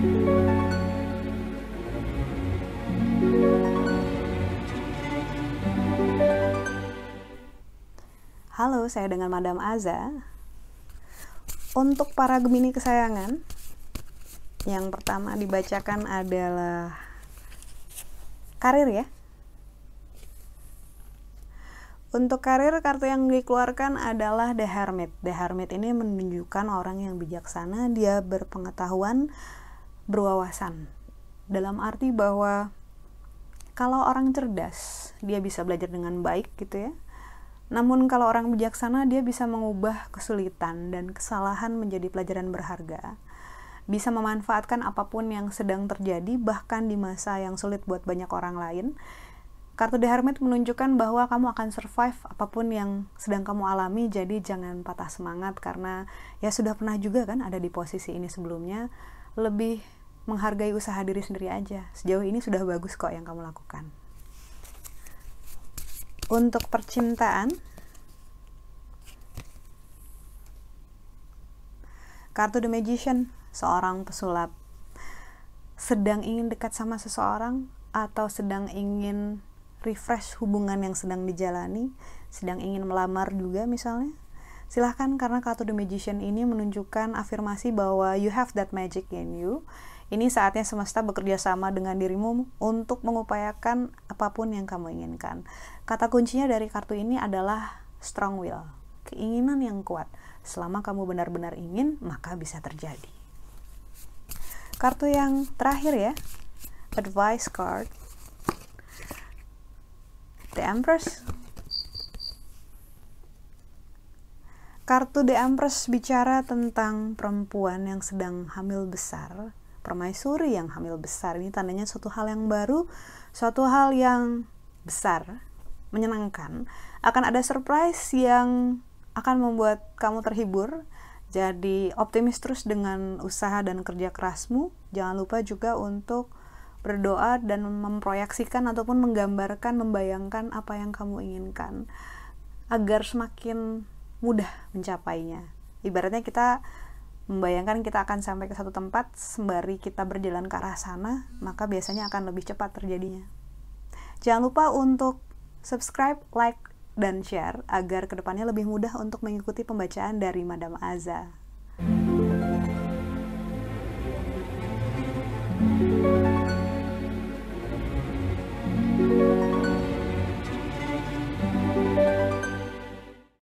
Halo, saya dengan Madam Aza. Untuk para Gemini kesayangan, yang pertama dibacakan adalah karir ya. Untuk karir, kartu yang dikeluarkan adalah The Hermit. The Hermit ini menunjukkan orang yang bijaksana, dia berpengetahuan, berwawasan. Dalam arti bahwa kalau orang cerdas, dia bisa belajar dengan baik gitu ya namun kalau orang bijaksana dia bisa mengubah kesulitan dan kesalahan menjadi pelajaran berharga. Bisa memanfaatkan apa pun yang sedang terjadi bahkan di masa yang sulit buat banyak orang lain. Kartu The Hermit menunjukkan bahwa kamu akan survive apa pun yang sedang kamu alami, jadi jangan patah semangat karena ya sudah pernah juga kan ada di posisi ini sebelumnya. Lebih menghargai usaha diri sendiri aja. Sejauh ini sudah bagus kok yang kamu lakukan. Untuk percintaan, kartu The Magician, seorang pesulap sedang ingin dekat sama seseorang atau sedang ingin refresh hubungan yang sedang dijalani, sedang ingin melamar juga misalnya. Silahkan karena kartu The Magician ini menunjukkan afirmasi bahwa you have that magic in you ini saatnya semesta bekerja sama dengan dirimu untuk mengupayakan apa pun yang kamu inginkan. Kata kuncinya dari kartu ini adalah strong will, keinginan yang kuat. Selama kamu benar-benar ingin, maka bisa terjadi. Kartu yang terakhir ya, advice card. The Empress. Kartu The Empress bicara tentang perempuan yang sedang hamil besar permaisuri yang hamil besar. Ini tandanya suatu hal yang baru suatu hal yang besar menyenangkan. Akan ada surprise yang akan membuat kamu terhibur. Jadi optimis terus dengan usaha dan kerja kerasmu. Jangan lupa juga untuk berdoa dan memproyeksikan ataupun menggambarkan membayangkan apa yang kamu inginkan agar semakin mudah mencapainya. Ibaratnya kita membayangkan kita akan sampai ke satu tempat sembari kita berjalan ke arah sana, maka biasanya akan lebih cepat terjadinya. Jangan lupa untuk subscribe, like, dan share agar ke depannya lebih mudah untuk mengikuti pembacaan dari Madam Aza. thank you